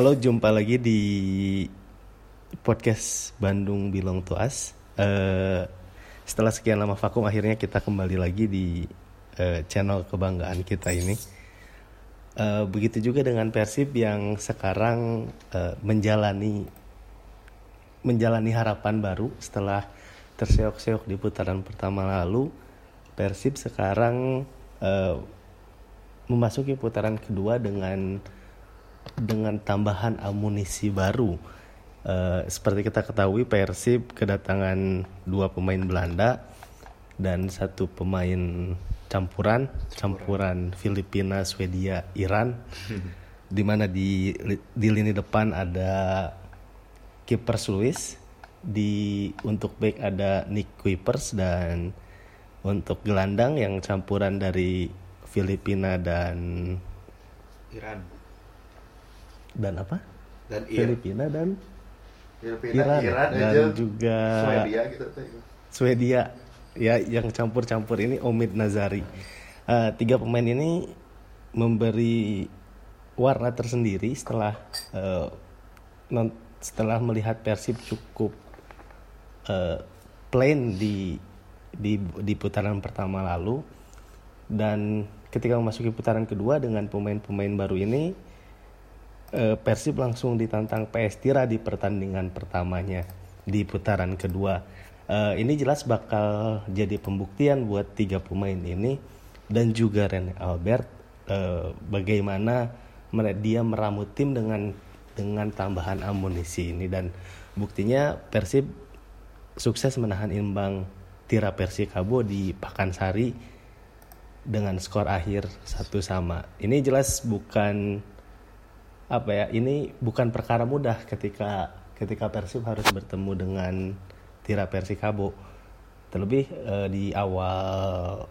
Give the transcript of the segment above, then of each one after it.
Halo, jumpa lagi di podcast Bandung Belong to Us. Eh, setelah sekian lama vakum, akhirnya kita kembali lagi di eh, channel kebanggaan kita ini. Eh, begitu juga dengan Persib yang sekarang eh, menjalani menjalani harapan baru setelah terseok-seok di putaran pertama lalu. Persib sekarang eh, memasuki putaran kedua dengan dengan tambahan amunisi baru. Eh, seperti kita ketahui Persib kedatangan dua pemain Belanda dan satu pemain campuran, campuran Filipina, Swedia, Iran. di mana di di lini depan ada kiper Luis, di untuk back ada Nick Kuipers dan untuk gelandang yang campuran dari Filipina dan Iran dan apa? dan Ir Filipina dan Filipina, Iran, Iran, dan aja juga Swedia gitu. Swedia. Ya yang campur-campur ini Omid Nazari. Eh, tiga pemain ini memberi warna tersendiri setelah eh, non- setelah melihat Persib cukup eh, plain di di di putaran pertama lalu. Dan ketika memasuki putaran kedua dengan pemain-pemain baru ini eh, Persib langsung ditantang PS Tira di pertandingan pertamanya di putaran kedua. Eh, ini jelas bakal jadi pembuktian buat tiga pemain ini dan juga Rene Albert eh, bagaimana dia meramu tim dengan dengan tambahan amunisi ini dan buktinya Persib sukses menahan imbang Tira Persikabo di Pakansari dengan skor akhir satu sama. Ini jelas bukan apa ya? Ini bukan perkara mudah ketika ketika Persib harus bertemu dengan Tira Persikabo. Terlebih eh, di awal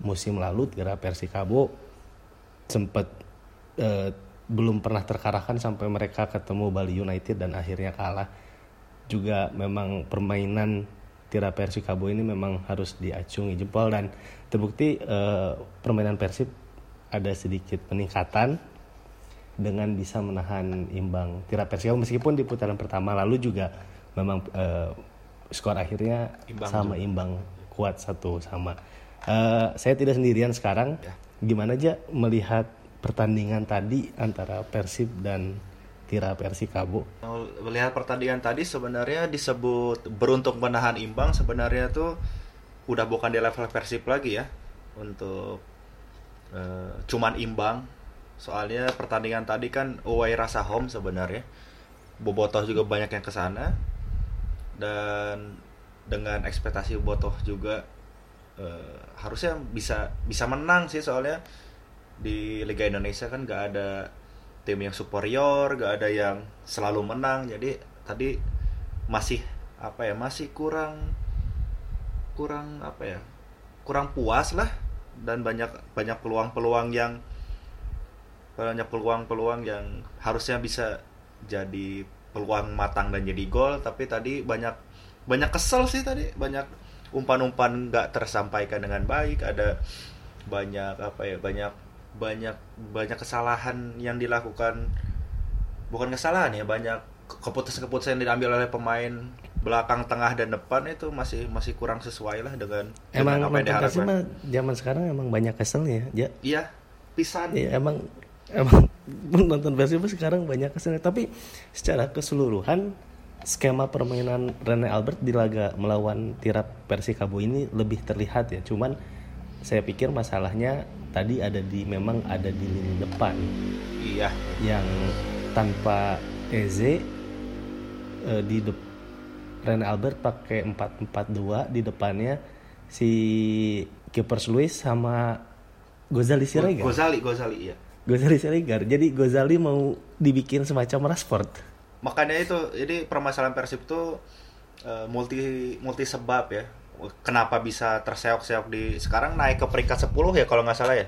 musim lalu Tira Persikabo sempat eh, belum pernah terkalahkan sampai mereka ketemu Bali United dan akhirnya kalah. Juga memang permainan Tira Persikabo ini memang harus diacungi jempol dan terbukti eh, permainan Persib ada sedikit peningkatan dengan bisa menahan imbang Tira Persikabo meskipun di putaran pertama lalu juga memang eh, skor akhirnya Imbang sama imbang kuat satu sama. Eh, saya tidak sendirian sekarang. Ya. Gimana aja melihat pertandingan tadi antara Persib dan Tira Persikabo? Melihat pertandingan tadi sebenarnya disebut beruntung menahan imbang sebenarnya tuh udah bukan di level Persib lagi ya untuk eh, cuman imbang soalnya pertandingan tadi kan away rasa home sebenarnya Bobotoh juga banyak yang ke sana dan dengan ekspektasi Bobotoh juga eh, harusnya bisa bisa menang sih soalnya di Liga Indonesia kan nggak ada tim yang superior, gak ada yang selalu menang. Jadi tadi masih apa ya? Masih kurang kurang apa ya? Kurang puas lah dan banyak banyak peluang-peluang yang banyak peluang-peluang yang harusnya bisa jadi peluang matang dan jadi gol tapi tadi banyak banyak kesel sih tadi. Banyak umpan-umpan nggak tersampaikan dengan baik. Ada banyak apa ya banyak banyak banyak kesalahan yang dilakukan. Bukan kesalahan ya banyak keputusan-keputusan yang diambil oleh pemain belakang tengah dan depan itu masih masih kurang sesuai lah dengan Emang dengan apa yang diharapkan. mah zaman sekarang emang banyak keselnya ya. iya pisan. Iya emang emang nonton Persib sekarang banyak keselnya. Tapi secara keseluruhan skema permainan Rene Albert di laga melawan Tira Persikabo ini lebih terlihat ya. Cuman saya pikir masalahnya tadi ada di memang ada di lini depan iya yang tanpa Eze eh, di de Rene Albert pakai 4-4-2 di depannya si Kiper Luis sama Gozali Siregar. Gozali Gozali iya Gozali Siregar. Jadi Gozali mau dibikin semacam Rashford. makanya itu jadi permasalahan Persib tuh eh, multi multi sebab ya kenapa bisa terseok-seok di sekarang naik ke peringkat 10 ya kalau nggak salah ya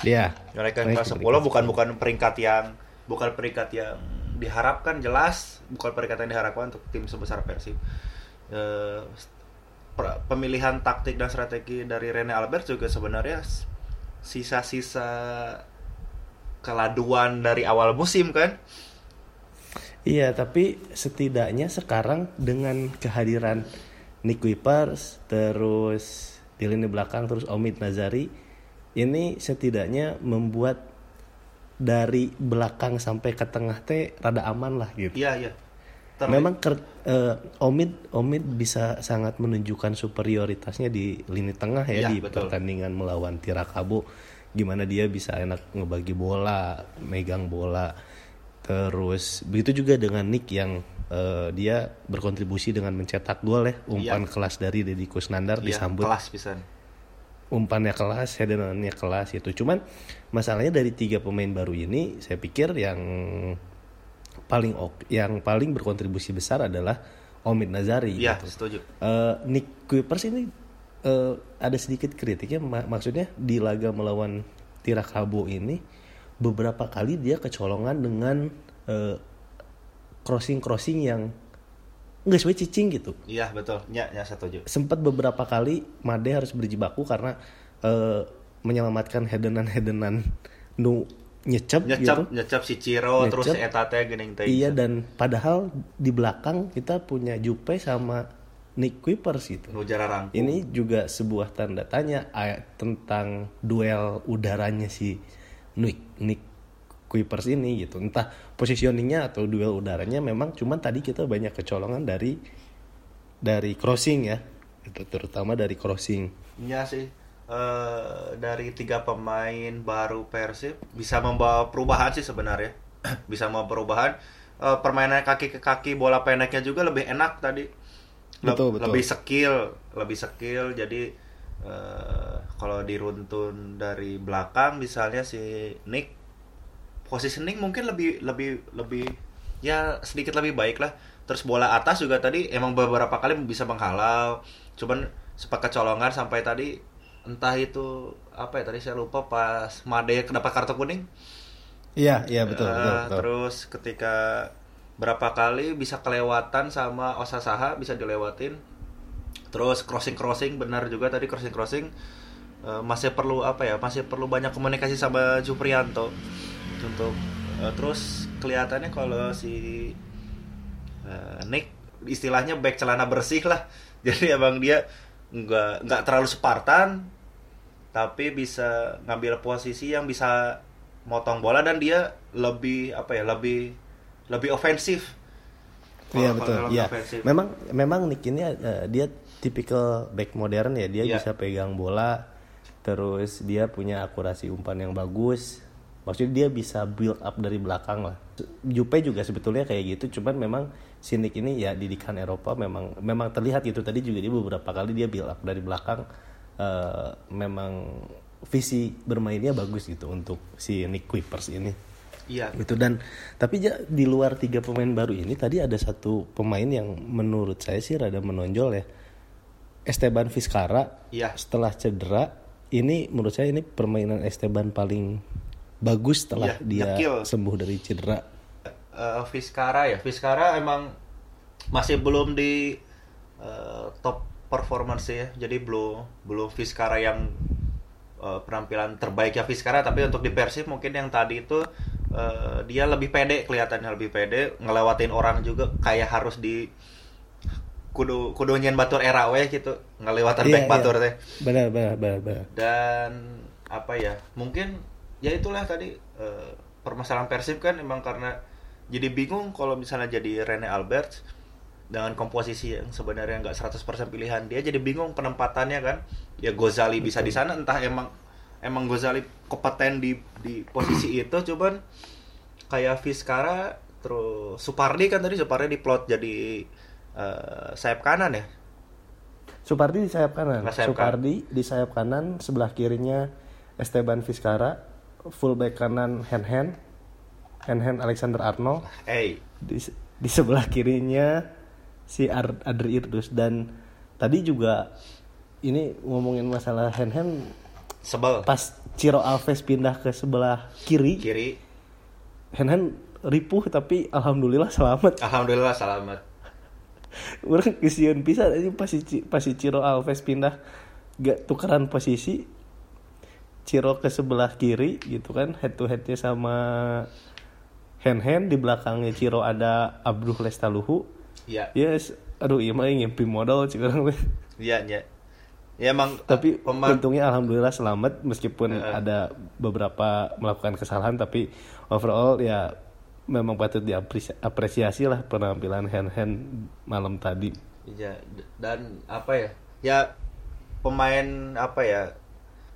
Iya. naik ke peringkat ke 10 peringkat bukan bukan peringkat yang bukan peringkat yang diharapkan jelas bukan peringkat yang diharapkan untuk tim sebesar Persib Eh, pemilihan taktik dan strategi dari Rene Albert juga sebenarnya sisa-sisa keladuan dari awal musim kan Iya, tapi setidaknya sekarang dengan kehadiran Nick Kuipers, terus di lini belakang terus Omid Nazari, ini setidaknya membuat dari belakang sampai ke tengah teh rada aman lah gitu. Iya, iya. Ter- Memang ker- eh, Omid Omid bisa sangat menunjukkan superioritasnya di lini tengah ya Iya, di betul. pertandingan melawan Tirakabo gimana dia bisa enak ngebagi bola, megang bola. Terus begitu juga dengan Nick yang eh, dia berkontribusi dengan mencetak gol ya, umpan kelas dari Deddy Kusnandar iya, disambut kelas pisan. umpannya kelas, headerannya kelas itu. Cuman masalahnya dari tiga pemain baru ini, saya pikir yang paling ok, yang paling berkontribusi besar adalah Omid Nazari. Iya, gitu. setuju. Eh, Nick Kuipers ini eh, ada sedikit kritiknya, mak- maksudnya di laga melawan Tirakabo ini beberapa kali dia kecolongan dengan crossing crossing yang nggak sesuai cicing gitu Iya, betul. Ya, ya setuju. sempat beberapa kali Made harus berjibaku karena eh, menyelamatkan hedenan-hedenan nu nyecep, Nyecap, gitu. nyecap si Ciro terus Nyecep. si Eta teh geuning teh. Iya dan padahal di belakang kita punya Jupe sama Nick Kuipers gitu. Jarang. Ini juga sebuah tanda tanya tentang duel udaranya si Nick Nick Kuipers ini gitu. Entah positioningnya atau duel udaranya memang cuman tadi kita banyak kecolongan dari dari crossing ya. Itu terutama dari crossing. Iya sih. Eh, dari tiga pemain baru Persib bisa membawa perubahan sih sebenarnya. bisa membawa perubahan. Eh, permainan kaki ke kaki bola pendeknya juga lebih enak tadi. Betul, betul. Lebih skill, lebih skill. Jadi eh, kalau diruntun dari belakang misalnya si Nick positioning mungkin lebih lebih lebih ya sedikit lebih baik lah. Terus bola atas juga tadi emang beberapa kali bisa menghalau. Cuman sempat kecolongan sampai tadi entah itu apa ya tadi saya lupa pas Made dapat kartu kuning. Iya, iya betul, Eh, betul, betul. Terus ketika berapa kali bisa kelewatan sama Osasaha bisa dilewatin. Terus crossing crossing benar juga tadi crossing crossing masih perlu apa ya masih perlu banyak komunikasi sama Juprianto. Untuk eh, terus kelihatannya kalau si eh, Nick istilahnya back celana bersih lah. Jadi abang dia nggak nggak terlalu Spartan tapi bisa ngambil posisi yang bisa motong bola dan dia lebih apa ya lebih lebih ofensif Iya betul. Iya. Memang memang Nick ini eh, dia tipikal back modern ya. Dia Iya. bisa pegang bola, terus dia punya akurasi umpan yang bagus. Maksudnya dia bisa build up dari belakang lah. Jupe juga sebetulnya kayak gitu, cuman memang si Nick ini ya didikan Eropa memang memang terlihat gitu tadi juga dia beberapa kali dia build up dari belakang eh, memang visi bermainnya bagus gitu untuk si Nick Kuipers ini iya. Gitu. Dan tapi ja- di luar tiga pemain baru ini tadi ada satu pemain yang menurut saya sih rada menonjol ya. Esteban Vizcarra Iya. setelah cedera ini menurut saya ini permainan Esteban paling bagus setelah Iya, dia nyekil. sembuh dari cedera. Eh Vizcara ya. Vizcara emang masih belum di eh, top performance ya. Jadi belum belum Vizcara yang eh, penampilan terbaiknya Vizcara tapi untuk di Persib mungkin yang tadi itu eh, dia lebih pede kelihatannya lebih pede ngelewatin orang juga kayak harus di kudu kudu nyen batur era we gitu ngelewatin Iya, back iya. batur teh benar benar benar, benar. dan apa ya mungkin ya itulah tadi eh, permasalahan Persib kan emang karena jadi bingung kalau misalnya jadi Rene Albert dengan komposisi yang sebenarnya nggak 100% pilihan dia jadi bingung penempatannya kan ya Gozali bisa di sana entah emang emang Gozali kompeten di di posisi itu cuman kayak Vizcara terus Supardi kan tadi Supardi diplot jadi eh, sayap kanan ya? Supardi di sayap kanan. Nah, sayap Supardi di sayap kanan sebelah kirinya Esteban Vizcarra fullback kanan Hen Hen Hen Hen Alexander Arnold. Eh di, di sebelah kirinya si Ar- Adri Irdus. Dan tadi juga ini ngomongin masalah Hen Hen sebel pas Ciro Alves pindah ke sebelah kiri kiri Hen Hen ripuh tapi alhamdulillah selamat alhamdulillah selamat orang kesian bisa ini pas si, pas si Ciro Alves pindah gak tukeran posisi Ciro ke sebelah kiri gitu kan head to headnya sama hand hand di belakangnya Ciro ada Abduh Lestaluhu Iya. yes aduh iya mah ngimpi modal sih orang. Iya, iya. Ya emang tapi eh, pemain untungnya alhamdulillah selamat meskipun Heeh. ada beberapa melakukan kesalahan tapi overall ya memang patut diapresiasi lah penampilan hand hand malam tadi Iya, dan apa ya? Ya pemain apa ya?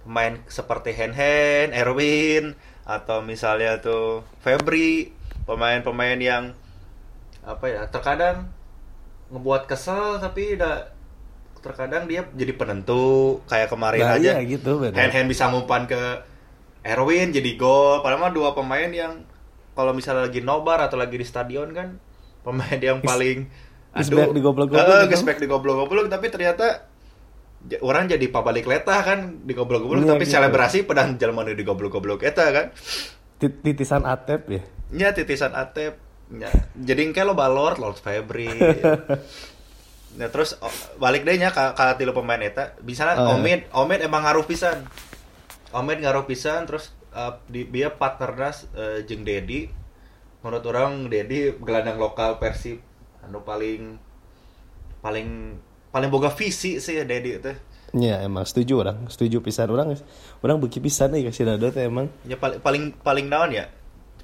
Pemain seperti Hen Hen, Erwin atau misalnya tuh Febri, pemain-pemain yang apa ya? Terkadang ngebuat kesel tapi udah terkadang dia jadi penentu kayak kemarin Nah, aja. iya gitu. Hen Hen bisa ngumpan ke Erwin jadi gol. Padahal mah dua pemain yang kalau misalnya lagi nobar atau lagi di stadion kan pemain yang paling Gesbek digoblok-goblok Heeh, gitu. gesbek digoblok-goblok tapi ternyata orang jadi pabalik letah kan digoblok-goblok Iya, tapi gitu. selebrasi pedang jalma nu digoblok-goblok eta kan. Tit- titisan atep ya Nya titisan Atep. Nya. Jadi engke lo balor Lord Febri. nah terus oh, balik deh nya ka, ka tilu pemain eta. Misalnya Oh, iya. Omid, Omid emang ngaruh pisan. Omid ngaruh pisan terus uh, di dia partnernas uh, jeung Dedi. Menurut orang Dedi gelandang lokal Persib anu paling paling paling boga visi sih ya Dedi teh. ya emang setuju orang setuju pisan orang orang beki pisan nih kasih dado teh emang ya paling paling paling naon ya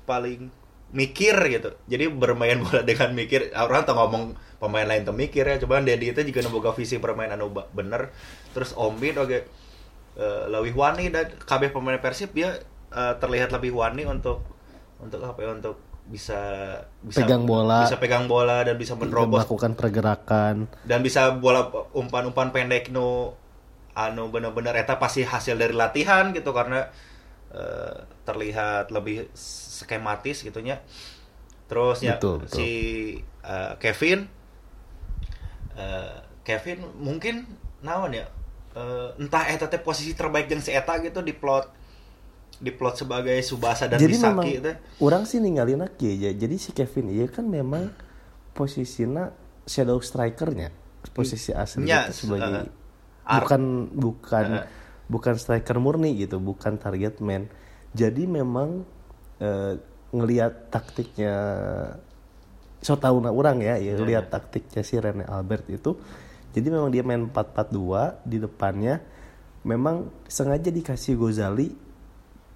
paling mikir gitu. Jadi bermain bola dengan mikir orang tuh ngomong pemain lain tuh mikir ya. Coba Dedi itu juga nemboga visi bermain anu bener. Terus Omid oke eh, lebih wani dan KB pemain Persib dia eh, terlihat lebih wani untuk untuk apa ya untuk bisa bisa Pegang bola. bisa pegang bola dan bisa menerobos melakukan pergerakan. Dan bisa bola umpan-umpan pendek nu anu bener-bener eta pasti hasil dari latihan gitu. Karena eh, terlihat lebih skematis gitunya terus ya Betul, betul. si eh, Kevin eh, Kevin mungkin naon ya eh, entah eta teh posisi terbaik yang si eta gitu di plot di plot sebagai Subasa dan jadi memang Misaki teh orang sih ninggalin aja ya jadi si Kevin iya kan memang posisinya shadow strikernya posisi asli Nya, itu sebagai eh, ar- bukan bukan Eh. Bukan striker murni gitu bukan target man. Jadi memang eh, ngelihat taktiknya so tahu na orang ya ya lihat taktiknya si Rene Albert itu. Jadi memang dia main 4-4-2 di depannya. Memang sengaja dikasih Gozali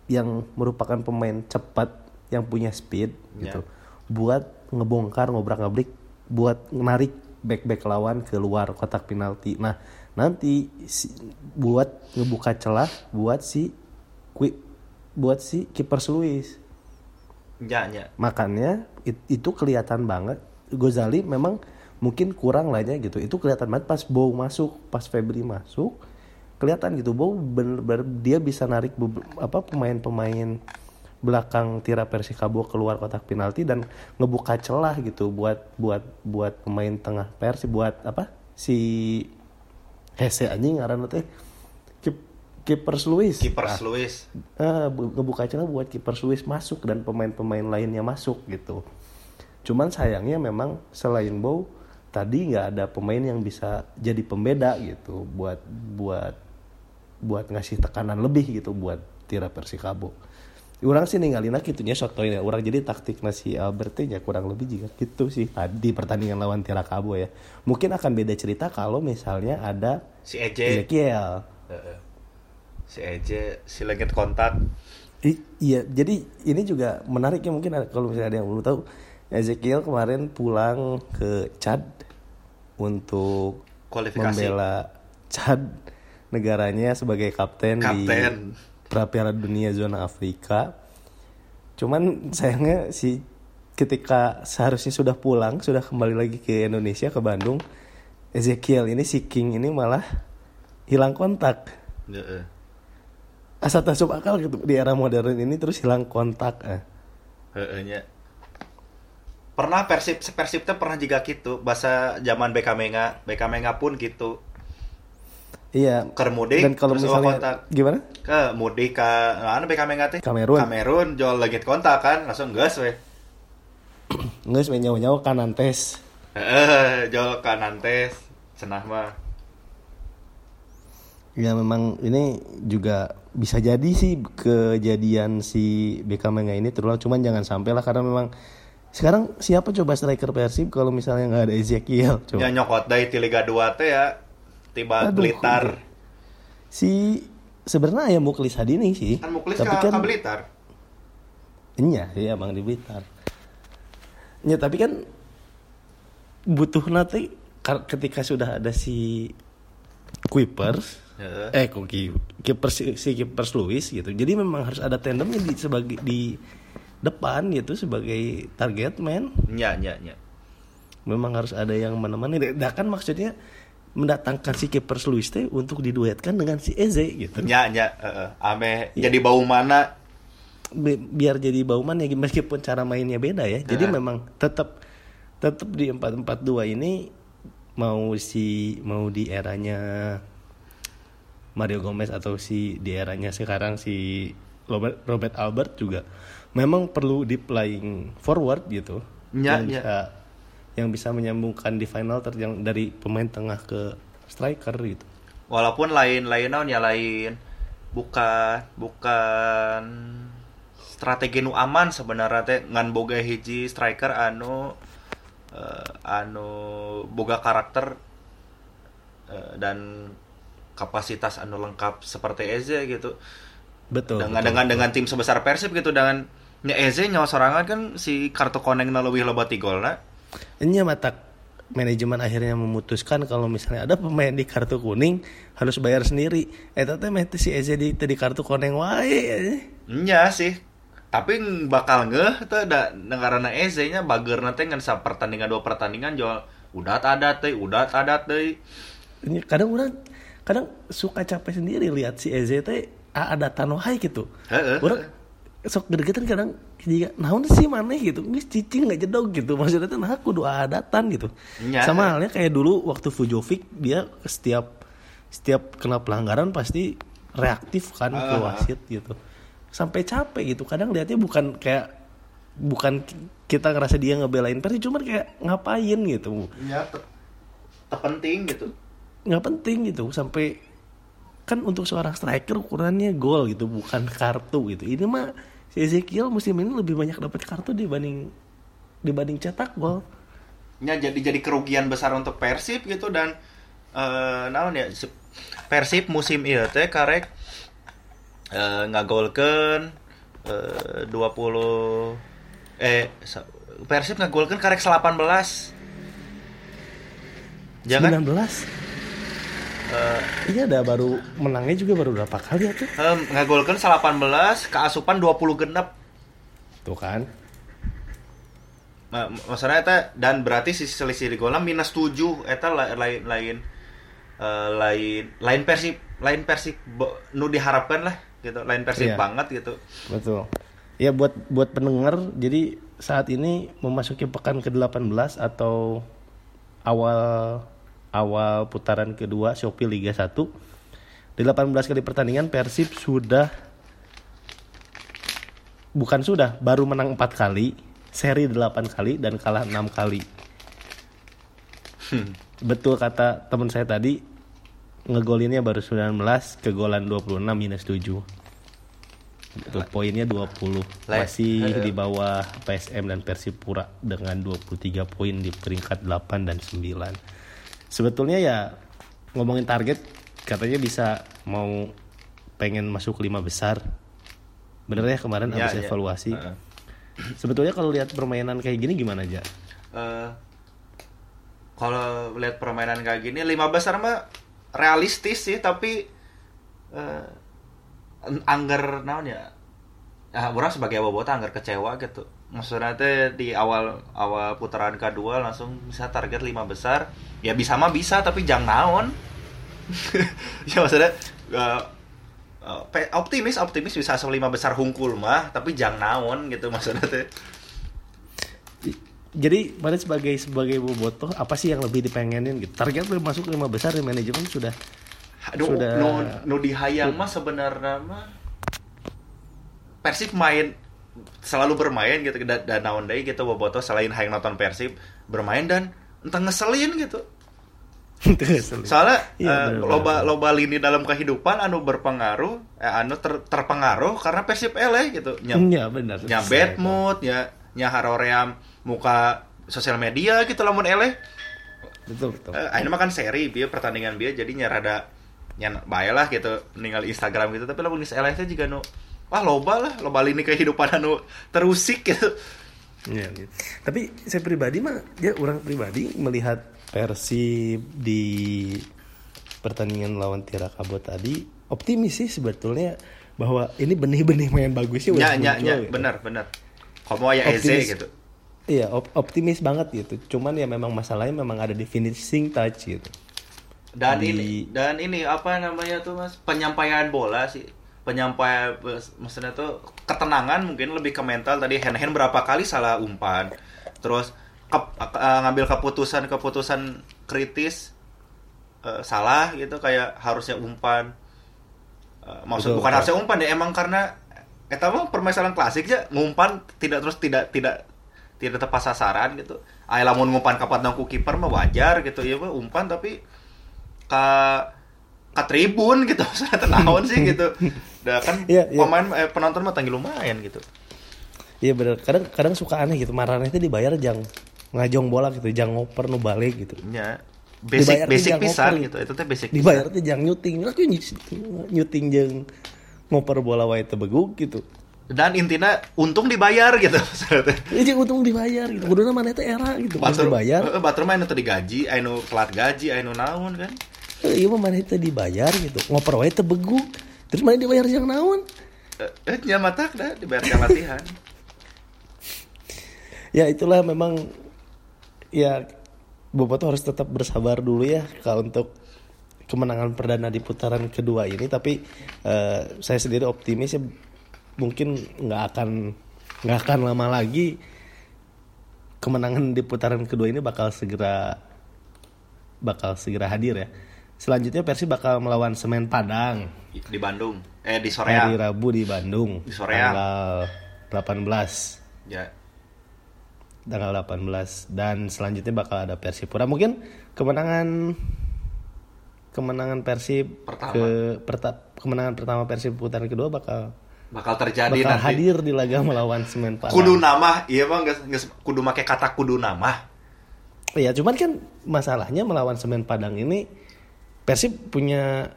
yang merupakan pemain cepat yang punya speed Ya. gitu buat ngebongkar ngobrak-ngabrik buat menarik back-back lawan keluar kotak penalti. Nah nanti si- buat ngebuka celah buat si qui- buat si kiper Luis nya nya makanya it- itu kelihatan banget. Gozali memang mungkin kurang lahnya gitu. Itu kelihatan banget pas Bow masuk pas Febri masuk kelihatan gitu. Bow bener-bener dia bisa narik apa pemain-pemain belakang tira Persikabo keluar kotak penalti dan ngebuka celah gitu buat buat buat pemain tengah Persi buat apa si Hese anjing ngaran teh Kip- kiper Luis kiper Ah, Luis eh, bu- ngebuka celah buat kiper Swiss masuk dan pemain-pemain lainnya masuk gitu. Cuman sayangnya memang selain Bow tadi nggak ada pemain yang bisa jadi pembeda gitu buat buat buat ngasih tekanan lebih gitu buat Tira Persikabo. Orang sih ninggalin gitu nya sotonya. Orang jadi taktik nasi Albert ya kurang lebih juga gitu sih tadi pertandingan lawan Tira Kabo ya. Mungkin akan beda cerita kalau misalnya ada si Eje Ezekiel. Heeh. si Eje si legend kontak I- iya, jadi ini juga menarik ya mungkin ada- kalau misalnya ada yang belum tahu, Ezekiel kemarin pulang ke Chad untuk kualifikasi membela Chad negaranya sebagai kapten, Kapten. di pra Piala Dunia zona Afrika. Cuman sayangnya si ketika seharusnya sudah pulang, sudah kembali lagi ke Indonesia ke Bandung, Ezekiel ini si King ini malah hilang kontak asal tasuk akal gitu di era modern ini terus hilang kontak eh. Heeh, pernah persib persib pernah juga gitu bahasa zaman BK Menga BK Menga pun gitu iya. Keur mudik, dan kalau misalnya kontak. gimana? Ke mudik ke mana BK Menga teh Kamerun. Kamerun jual lagi kontak kan langsung gas we. Nggak sebenarnya nyawa nyawa kanan tes Heeh, jual kanan tes cenah mah. Ya memang ini juga bisa jadi sih kejadian si Beckham ini terulang cuman jangan sampai lah karena memang sekarang siapa coba striker Persib kalau misalnya nggak ada Ezekiel? Coba. Ya nyokot dari Liga 2 teh ya tiba Aduh, Blitar. Si sebenarnya ya Muklis Hadini sih. Kan Muklis tapi ke, kan ke Blitar. Iya, iya Bang di Blitar. Ya tapi kan butuh nanti ketika sudah ada si Kuipers Heeh. eh kok Keepers si, Keepers Luis gitu. Jadi memang harus ada tandemnya di sebagai di depan gitu sebagai target man. Nya nya nya. Memang harus ada yang menemani. Nah kan maksudnya mendatangkan si Keepers Luis teh untuk diduetkan dengan si Eze gitu. Nya nya heeh. Ame Iya. jadi bau mana Bi- biar jadi bauman ya meskipun cara mainnya beda ya. Jadi Nah. memang tetap tetap di 442 ini mau si mau di eranya Mario Gomez atau si di eranya sekarang si Robert Robert Albert juga memang perlu di playing forward gitu. Ya, yang ya. bisa yang bisa menyambungkan di final ter yang dari pemain tengah ke striker gitu. walaupun lain lain naon ya lain bukan bukan strategi nu aman sebenarnya teh ngan boga hiji striker anu eh, anu boga karakter eh, dan kapasitas anu lengkap seperti Eze gitu Betul. dengan betul, dengan betul. dengan tim sebesar Persib gitu dengan nya Eze nyawa sorangan kan si kartu koneng na leuwih loba ti golna Ini mata manajemen akhirnya memutuskan kalau misalnya ada pemain di kartu kuning harus bayar sendiri. Eh tapi mah teu si Eze di, di kartu kuning wae. Nya sih. Tapi bakal ngeh tuh da negarana Eze nya bager nanti ngan sa pertandingan dua pertandingan jual udah ada teh, udah ada teh. Kadang orang kadang suka capek sendiri lihat si Eze teh ada tanohai gitu. Orang sok gede-gedean kadang juga naon sih maneh gitu. Geus cicing nggak jedog gitu. Maksudnya teh nah kudu adatan gitu. Nya. sama halnya kayak dulu waktu Fujovic dia setiap setiap kena pelanggaran pasti reaktif kan ke Ah. wasit gitu. Sampai capek gitu. Kadang lihatnya bukan kayak bukan ki- kita ngerasa dia ngebelain Persib cuman kayak ngapain gitu. Te- terpenting gitu. nggak penting gitu. Sampai kan untuk seorang striker ukurannya gol gitu bukan kartu gitu. Ini mah si Ezekiel musim ini lebih banyak dapat kartu dibanding dibanding cetak gol. Nya jadi jadi kerugian besar untuk Persib gitu dan eh naon ya si- Persib musim ieu teh karek eh ngagolkeun eh 20 eh sa- Persib ngagolkeun karek 18 Jangan? 19 eh, iya ada baru menangnya juga baru berapa kali ya tuh Em, ngagolkan 18 keasupan 20 genep. Tuh kan. Ma- maksudnya eta dan berarti si selisih di golnya minus 7 eta la- lain lain eh, lain lain persib lain persib bo- nu diharapkan lah gitu. Lain persib Iya. banget gitu. Betul. Ya buat buat pendengar jadi saat ini memasuki pekan ke-18 atau awal awal putaran kedua Shopee Liga 1 di 18 kali pertandingan Persib sudah bukan sudah baru menang 4 kali seri 8 kali dan kalah 6 kali. Betul kata teman saya tadi ngegolinnya baru 19 kegolan 26 minus 7 itu poinnya 20 Lah, masih eh, di bawah PSM dan Persipura dengan 23 poin di peringkat 8 dan 9 sebetulnya ya ngomongin target katanya bisa mau pengen masuk lima besar. Bener ya kemarin Ya, habis ya. evaluasi. Heeh. sebetulnya kalau lihat permainan kayak gini gimana aja Eh, kalau lihat permainan kayak gini lima besar mah realistis sih tapi eh angger naon ya? Ah, orang sebagai bobota angger kecewa gitu maksudnya teh di awal awal putaran kedua langsung bisa target lima besar. Ya bisa mah bisa tapi jangan naon? Ya maksudnya pe- optimis optimis bisa asal lima besar hungkul mah tapi jangan naon gitu maksudnya teh. Jadi mana sebagai sebagai bobotoh apa sih yang lebih dipengenin gitu? Target masuk lima besar di manajemen sudah Aduh, Sudah- nu, nu dihayang mah sebenarnya mah. Persib main selalu bermain gitu dan, dan naon deui gitu bobotoh selain hayang nonton Persib bermain dan entah ngeselin gitu. soalnya Iya, eh, bener, loba loba lini dalam kehidupan anu berpengaruh eh, anu ter- terpengaruh karena persib eleh gitu nya, Iya benar. nya bad mood ya nya haroream muka sosial media gitu lamun eleh Betul betul. Eh, akhirnya makan seri dia pertandingan dia jadinya rada nya bae lah gitu ninggal Instagram gitu tapi lamun geus eleh teh juga nu wah loba lah loba lini kehidupan anu terusik gitu Iya, gitu. Tapi saya pribadi mah, ya orang pribadi melihat Persib di pertandingan lawan Tirakabo tadi optimis sih sebetulnya bahwa ini benih-benih main bagusnya nya udah nya muncul nya gitu. benar benar komo ya Eze gitu Iya, op- optimis banget gitu. Cuman ya memang masalahnya memang ada di finishing touch gitu. dan Di- ini dan ini apa namanya tuh mas penyampaian bola sih penyampaian maksudnya tuh ketenangan mungkin lebih ke mental. Tadi hand hand berapa kali salah umpan. Terus ke- eh, ngambil keputusan keputusan kritis eh, salah gitu kayak harusnya umpan. Eh, maksud Betul, bukan betul. harusnya umpan ya emang karena eta mah permasalahan klasik ya ngumpan tidak terus tidak tidak tidak tepat sasaran gitu. Ay lamun ngumpan kapat ku kiper mah wajar gitu ya umpan tapi ka ka tribun gitu maksudnya tenaon sih gitu Dah kan Iya, iya. pemain eh, penonton mah tanggi lumayan gitu Iya bener. Kadang kadang suka aneh gitu. Marahnya itu dibayar jang ngajong bola gitu, jang ngoper nu balik gitu. ya basic Dibayar basic pisan gitu itu teh basic Dibayar teh jang nyuting. Lah tuh nyuting jang ngoper bola wae beguk gitu. dan intinya untung dibayar gitu teh. Ya jeung untung dibayar gitu. Kuduna mana teh era gitu. Batur, dibayar. batur mah anu teu digaji, anu telat gaji, anu naon kan. Eh, Iya mah mana teh dibayar gitu. Ngoper wae teu beguk. Terus mana dibayar jang naon? Eh, eh nya matak dah dibayar jam latihan. ya itulah memang ya Boboto harus tetap bersabar dulu ya kalau untuk kemenangan perdana di putaran kedua ini tapi eh, saya sendiri optimis ya mungkin nggak akan nggak akan lama lagi kemenangan di putaran kedua ini bakal segera bakal segera hadir ya selanjutnya Persib bakal melawan Semen Padang di Bandung. Eh di hari Soreang. Rabu di Bandung Di Soreang. tanggal 18 Ya. tanggal 18 dan selanjutnya bakal ada Persipura mungkin kemenangan kemenangan Persib Pertama. ke perta- kemenangan pertama Persib putaran kedua bakal Bakal terjadi bakal nanti. hadir di laga melawan Semen Padang. Kudu nama, iya bang, geus kudu make kata kudu nama. Iya, cuman kan masalahnya melawan Semen Padang ini Persib punya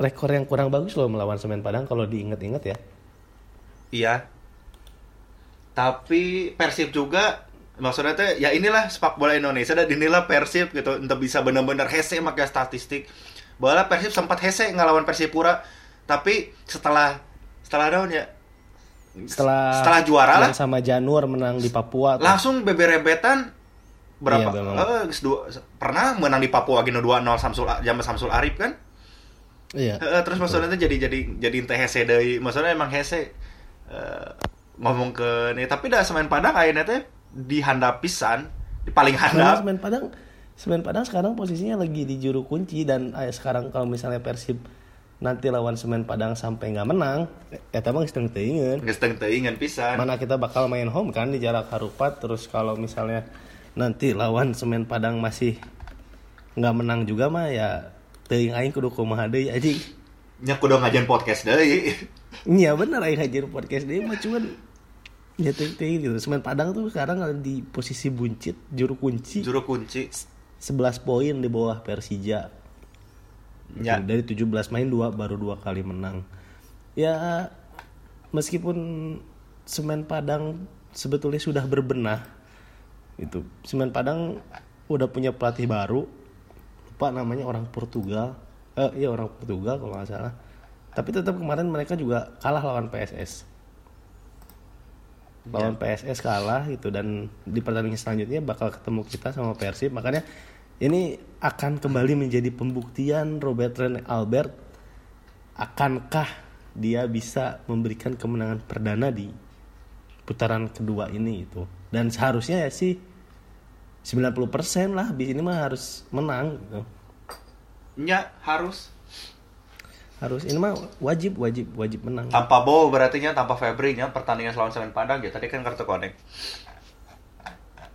rekor yang kurang bagus loh melawan Semen Padang kalau diinget-inget ya. Iya. Tapi Persib juga maksudnya teh ya inilah sepak bola Indonesia dan inilah Persib gitu untuk bisa benar-benar hese make statistik. Bola Persib sempat hese ngelawan Persipura tapi setelah setelah daun ya Setelah setelah juara lah sama Janur menang di Papua tuh. langsung beberebetan berapa? Iya, eh, dua- pernah menang di Papua gino 2-0 Samsul zaman Samsul Arif kan? Iya. Heeh, terus maksudnya teh jadi jadi jadi teh hese deui. Maksudnya emang hese eh, ngomong ke nih tapi dah semen Padang ayeuna teh dihandap pisan di paling Karena handap Semen Padang Semen Padang sekarang posisinya lagi di juru kunci dan eh, sekarang kalau misalnya Persib nanti lawan Semen Padang sampai nggak menang, ya sedang teuingeun. geus teu teuingan pisan. Mana kita bakal main home kan di jarak harupat terus kalau misalnya nanti lawan Semen Padang masih nggak menang juga mah ya teuing aing kudu kumaha deui anjing. nya kudu ngajian podcast deui Iya bener aing hajar podcast dia mah cuman ya teuing teuing gitu. Semen Padang tuh sekarang ada di posisi buncit juru kunci. juru kunci 11 poin di bawah Persija. Ya. Dari 17 main dua baru dua kali menang. Ya meskipun Semen Padang sebetulnya sudah berbenah itu. Semen Padang udah punya pelatih baru. Lupa namanya orang Portugal. Eh iya orang Portugal kalau nggak salah. Tapi tetap kemarin mereka juga kalah lawan PSS. Lawan PSS kalah gitu dan di pertandingan selanjutnya bakal ketemu kita sama Persib. Makanya ini akan kembali menjadi pembuktian Robert Rene Albert akankah dia bisa memberikan kemenangan perdana di putaran kedua ini itu. Dan seharusnya ya sih 90% lah habis ini mah harus menang gitu. nya harus Harus ini mah wajib wajib wajib menang. tanpa Bow berarti nya tanpa Febri nya pertandingan lawan semen Padang ya tadi kan kartu konek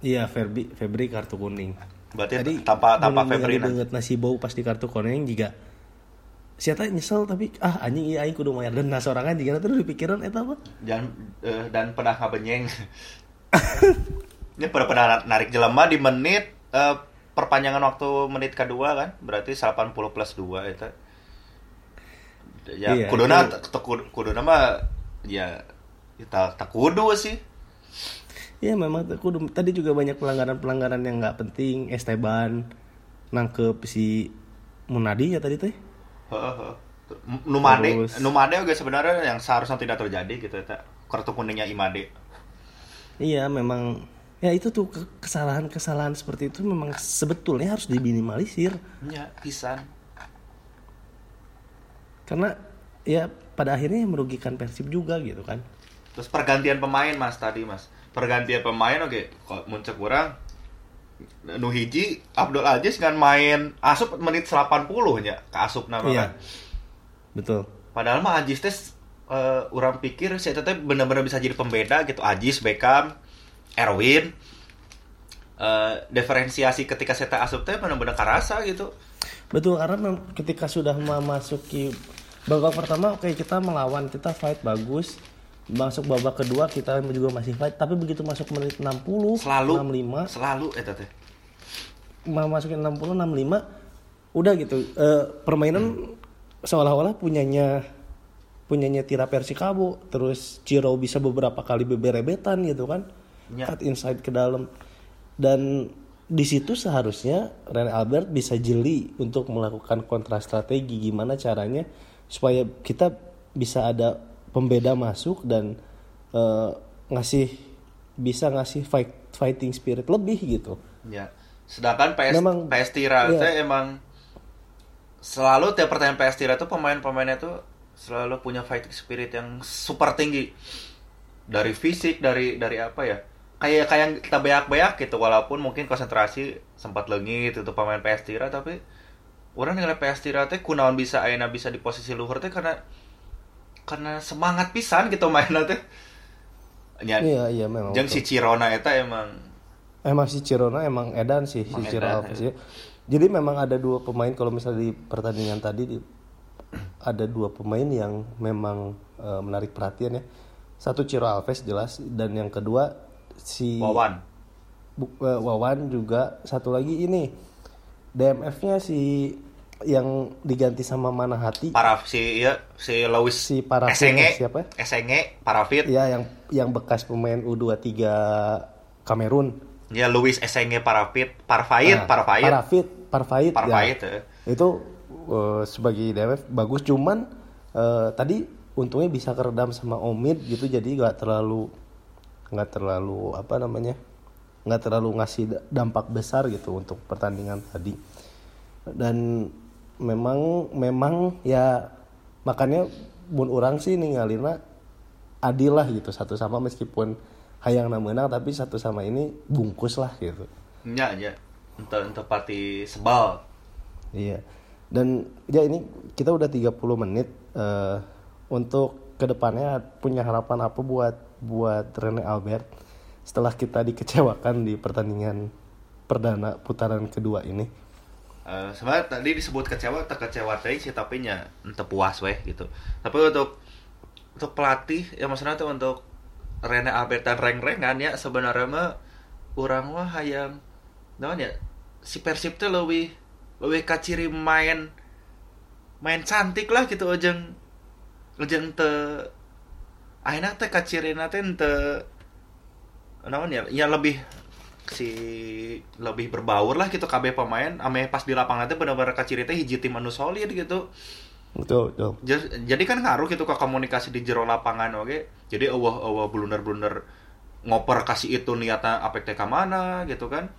Iya Febri Febri kartu kuning. Berarti Jadi tanpa tanpa Febri ningali banget nasi bau pas di kartu kuning juga siapa nyesel tapi ah anjing iya aing kudu mayar dan nah sorangan juga terus dipikiran eta apa dan eh, dan pernah ngabenyeng. Ini pernah pernah narik jelema di menit eh, perpanjangan waktu menit kedua kan berarti 80 plus 2 itu. Ya Iya, kuduna itu- kuduna mah ya kita tak kudu sih. ya memang tuh kudu tadi juga banyak pelanggaran pelanggaran yang nggak penting Esteban nangkep si Munadi ya tadi teh. Numade, Terus- Numade juga sebenarnya yang seharusnya tidak terjadi gitu ya. Kartu kuningnya Imade. iya memang ya itu tuh ke- kesalahan-kesalahan seperti itu memang sebetulnya harus diminimalisir Ya, pisan. karena ya pada akhirnya merugikan Persib juga gitu kan Terus pergantian pemain Mas tadi Mas. Pergantian pemain oke, kalau muncul kurang nu hiji Abdul Aziz kan main asup menit 80 nya ke asup nama Iya. kan. betul Padahal mah Aziz teh eh, orang pikir saya teteh benar-benar bisa jadi pembeda gitu. Aziz, Beckham, Erwin eh, diferensiasi ketika saya teh asup teh benar-benar karasa gitu. Betul karena ketika sudah memasuki babak pertama oke kita melawan kita fight bagus masuk babak kedua kita juga masih fight tapi begitu masuk menit 60 Selalu 65 selalu eta teh. mau masukin 60 65 udah gitu Eh, permainan seolah-olah punyanya punyanya Tira Persikabo terus Ciro bisa beberapa kali beberebetan gitu kan Ya. cut inside ke dalam dan di situ seharusnya Rene Albert bisa jeli untuk melakukan kontra strategi gimana caranya supaya kita bisa ada pembeda masuk dan eh, ngasih bisa ngasih fight fighting spirit lebih gitu Ya. Sedangkan PS Memang- PS Tira teh emang selalu tiap pertandingan PS Tira tuh pemain-pemainnya tuh selalu punya fighting spirit yang super tinggi. Dari fisik, dari dari apa ya? Kayak kayak kita beak-beak gitu walaupun mungkin konsentrasi sempat lengit untuk pemain PS Tira tapi orang nilai PS Tira teh kunaon bisa ayeuna bisa di posisi luhur teh karena karena semangat pisan gitu mainnya teh. Ya, iya iya memang jeung si Cirona eta emang Emang si Cirona emang edan sih Emang si Ciro edan, Alves ya. Jadi memang ada dua pemain kalau misalnya di pertandingan tadi di- ada dua pemain yang memang eh, menarik perhatian ya. Satu Ciro Alves jelas dan yang kedua si Wawan. Bu- eh, Wawan juga satu lagi ini DMF-nya si yang diganti sama Mana Hati para si ya si Lewis si Parafit Esenge siapa? Esenge Parafit Ya yang yang bekas pemain U23 Kamerun. ya Lewis Esenge Parafit Parfait Nah, Parfait Parafit, Parfait, Parfait ya. eh. Itu eh, sebagai DMF bagus cuman eh, tadi untungnya bisa keredam sama Omid gitu jadi nggak terlalu nggak terlalu apa namanya nggak terlalu ngasih da- dampak besar gitu untuk pertandingan tadi. Dan memang memang ya makanya bun orang sih ninggalina adil lah gitu. Satu sama meskipun hayang menang tapi satu sama ini bungkus lah gitu. Nya nya ente ente pati sebal. Iya. Dan ya ini kita udah 30 menit eh, untuk ke depannya punya harapan apa buat buat Rene Albert setelah kita dikecewakan di pertandingan perdana putaran kedua ini. Eh, sebenarnya tadi disebut kecewa tak kecewa teh sih tapi nya puas weh gitu tapi untuk untuk pelatih ya maksudnya tuh untuk Rene Albert dan reng-rengan ya sebenarnya mah orang mah hayang naon ya si Persib teh lebih lebih kaciri main main cantik lah gitu ojeng ojeng te akhirnya teh kacirina teh ente naon ya ya lebih si lebih berbaur lah gitu KB pemain. Ame pas di lapangan teh benar-benar kaciri teh hiji tim anu solid gitu. Betul, betul. Ja- jadi kan ngaruh gitu ke komunikasi di jero lapangan oke? Jadi awah awah blunder blunder ngoper kasih itu niatnya apek teh mana gitu kan?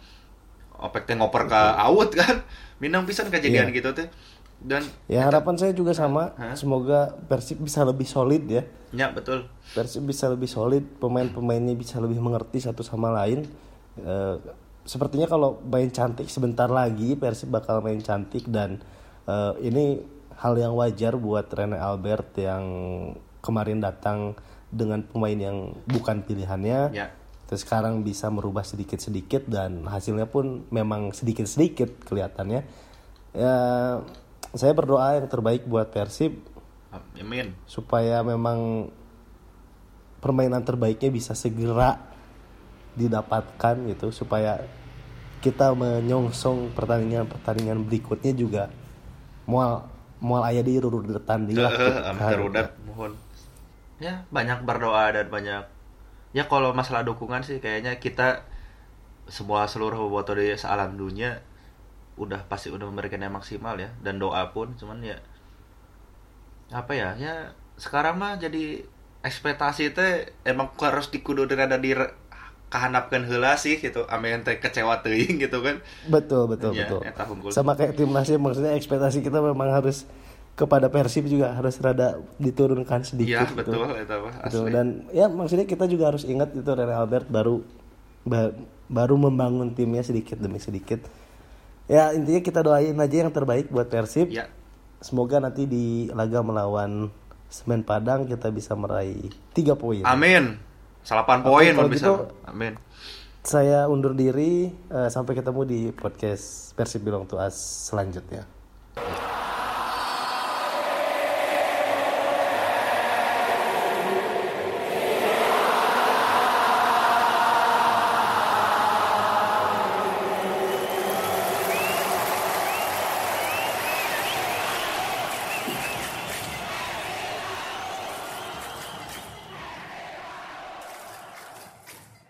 Apek teh ngoper ke out kan? Minang pisan kejadian Iya. gitu teh dan Ya harapan saya juga sama, semoga Persib bisa lebih solid ya. ya betul Persib bisa lebih solid, pemain-pemainnya bisa lebih mengerti satu sama lain. Eh, sepertinya kalau main cantik sebentar lagi Persib bakal main cantik dan eh, ini hal yang wajar buat Rene Albert yang kemarin datang dengan pemain yang bukan pilihannya. ya terus sekarang bisa merubah sedikit-sedikit dan hasilnya pun memang sedikit-sedikit kelihatannya ya saya berdoa yang terbaik buat Persib Amin. supaya memang permainan terbaiknya bisa segera didapatkan gitu supaya kita menyongsong pertandingan-pertandingan berikutnya juga mual mual ayah di rurutan di lah gitu Amin kan. darurat mohon. Ya, banyak berdoa dan banyak ya kalau masalah dukungan sih kayaknya kita semua seluruh bobotoh di sealam dunia udah pasti udah memberikan yang maksimal ya dan doa pun cuman ya apa ya ya sekarang mah jadi ekspektasi teh emang harus dikudu rada di kahanapkeun heula sih gitu amin teh kecewa teuing gitu kan betul betul Ya, betul unggul. sama kayak timnasnya maksudnya ekspektasi kita memang harus kepada Persib juga harus rada diturunkan sedikit iya gitu. betul mah Gitu. asli dan ya maksudnya kita juga harus ingat itu Rene Albert baru ba- baru membangun timnya sedikit demi sedikit ya intinya kita doain aja yang terbaik buat Persib. Ya. Semoga nanti di laga melawan Semen Padang kita bisa meraih tiga poin. Amin. Salapan poin kalau bisa. gitu, amin. saya undur diri eh, sampai ketemu di podcast Persib Belong to Us selanjutnya